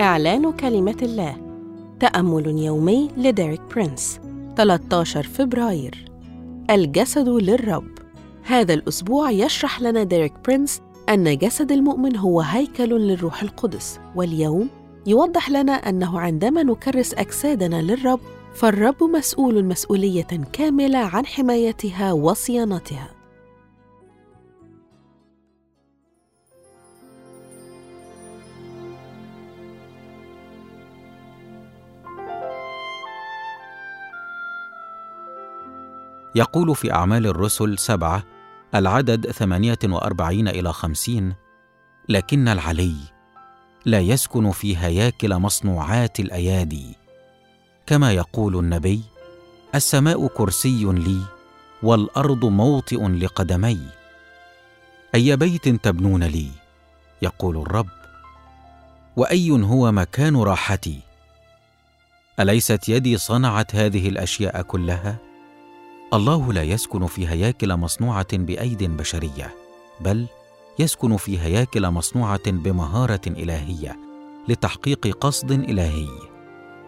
إعلان كلمة الله. تأمل يومي لديريك برينس. 13 فبراير. الجسد للرب. هذا الأسبوع يشرح لنا ديريك برينس أن جسد المؤمن هو هيكل للروح القدس واليوم يوضح لنا أنه عندما نكرس أجسادنا للرب فالرب مسؤول مسؤولية كاملة عن حمايتها وصيانتها. يقول في أعمال الرسل سبعة العدد ثمانية وأربعين إلى خمسين لكن العلي لا يسكن في هياكل مصنوعات الأيادي. كما يقول النبي السماء كرسي لي والأرض موطئ لقدمي. أي بيت تبنون لي؟ يقول الرب. وأي هو مكان راحتي؟ أليست يدي صنعت هذه الأشياء كلها؟ الله لا يسكن في هياكل مصنوعة بأيد بشرية بل يسكن في هياكل مصنوعة بمهارة إلهية لتحقيق قصد إلهي.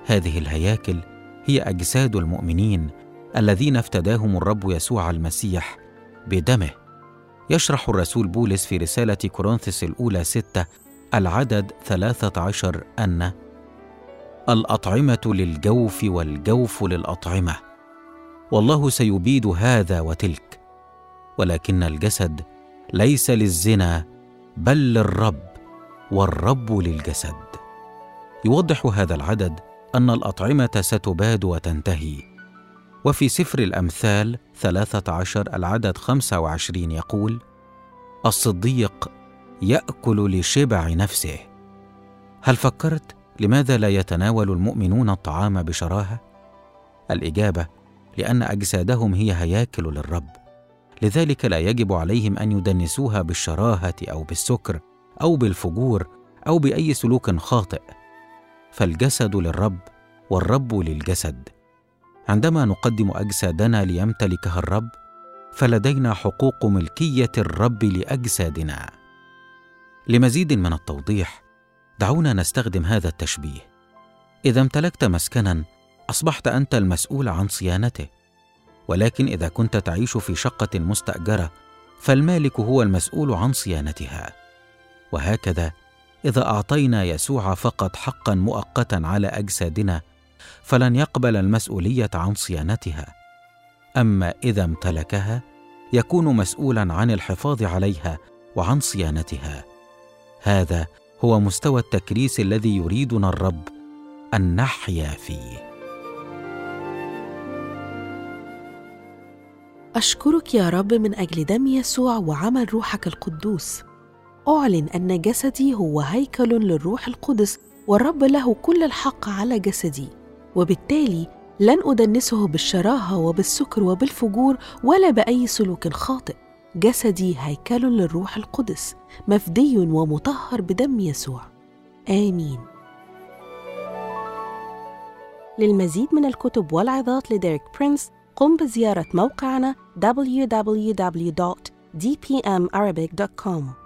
هذه الهياكل هي أجساد المؤمنين الذين افتداهم الرب يسوع المسيح بدمه. يشرح الرسول بولس في رسالة كورنثس الأولى ستة العدد ثلاثة عشر أن الأطعمة للجوف والجوف للأطعمة. والله سيبيد هذا وتلك ولكن الجسد ليس للزنا بل للرب والرب للجسد. يوضح هذا العدد أن الأطعمة ستباد وتنتهي. وفي سفر الأمثال ثلاثة عشر العدد خمسة وعشرين يقول الصديق يأكل لشبع نفسه. هل فكرت لماذا لا يتناول المؤمنون الطعام بشراهة؟ الإجابة لأن أجسادهم هي هياكل للرب. لذلك لا يجب عليهم أن يدنسوها بالشراهة أو بالسكر أو بالفجور أو بأي سلوك خاطئ. فالجسد للرب والرب للجسد. عندما نقدم أجسادنا ليمتلكها الرب فلدينا حقوق ملكية الرب لأجسادنا. لمزيد من التوضيح دعونا نستخدم هذا التشبيه. إذا امتلكت مسكنا أصبحت أنت المسؤول عن صيانته. ولكن إذا كنت تعيش في شقة مستأجرة فالمالك هو المسؤول عن صيانتها. وهكذا إذا أعطينا يسوع فقط حقا مؤقتا على أجسادنا فلن يقبل المسؤولية عن صيانتها. أما إذا امتلكها يكون مسؤولا عن الحفاظ عليها وعن صيانتها. هذا هو مستوى التكريس الذي يريدنا الرب أن نحيا فيه. أشكرك يا رب من أجل دم يسوع وعمل روحك القدوس. أعلن أن جسدي هو هيكل للروح القدس والرب له كل الحق على جسدي. وبالتالي لن أدنسه بالشراهة وبالسكر وبالفجور ولا بأي سلوك خاطئ. جسدي هيكل للروح القدس مفدي ومطهر بدم يسوع. آمين. للمزيد من الكتب والعظات لديريك برينس قم بزيارة موقعنا www.dpmarabic.com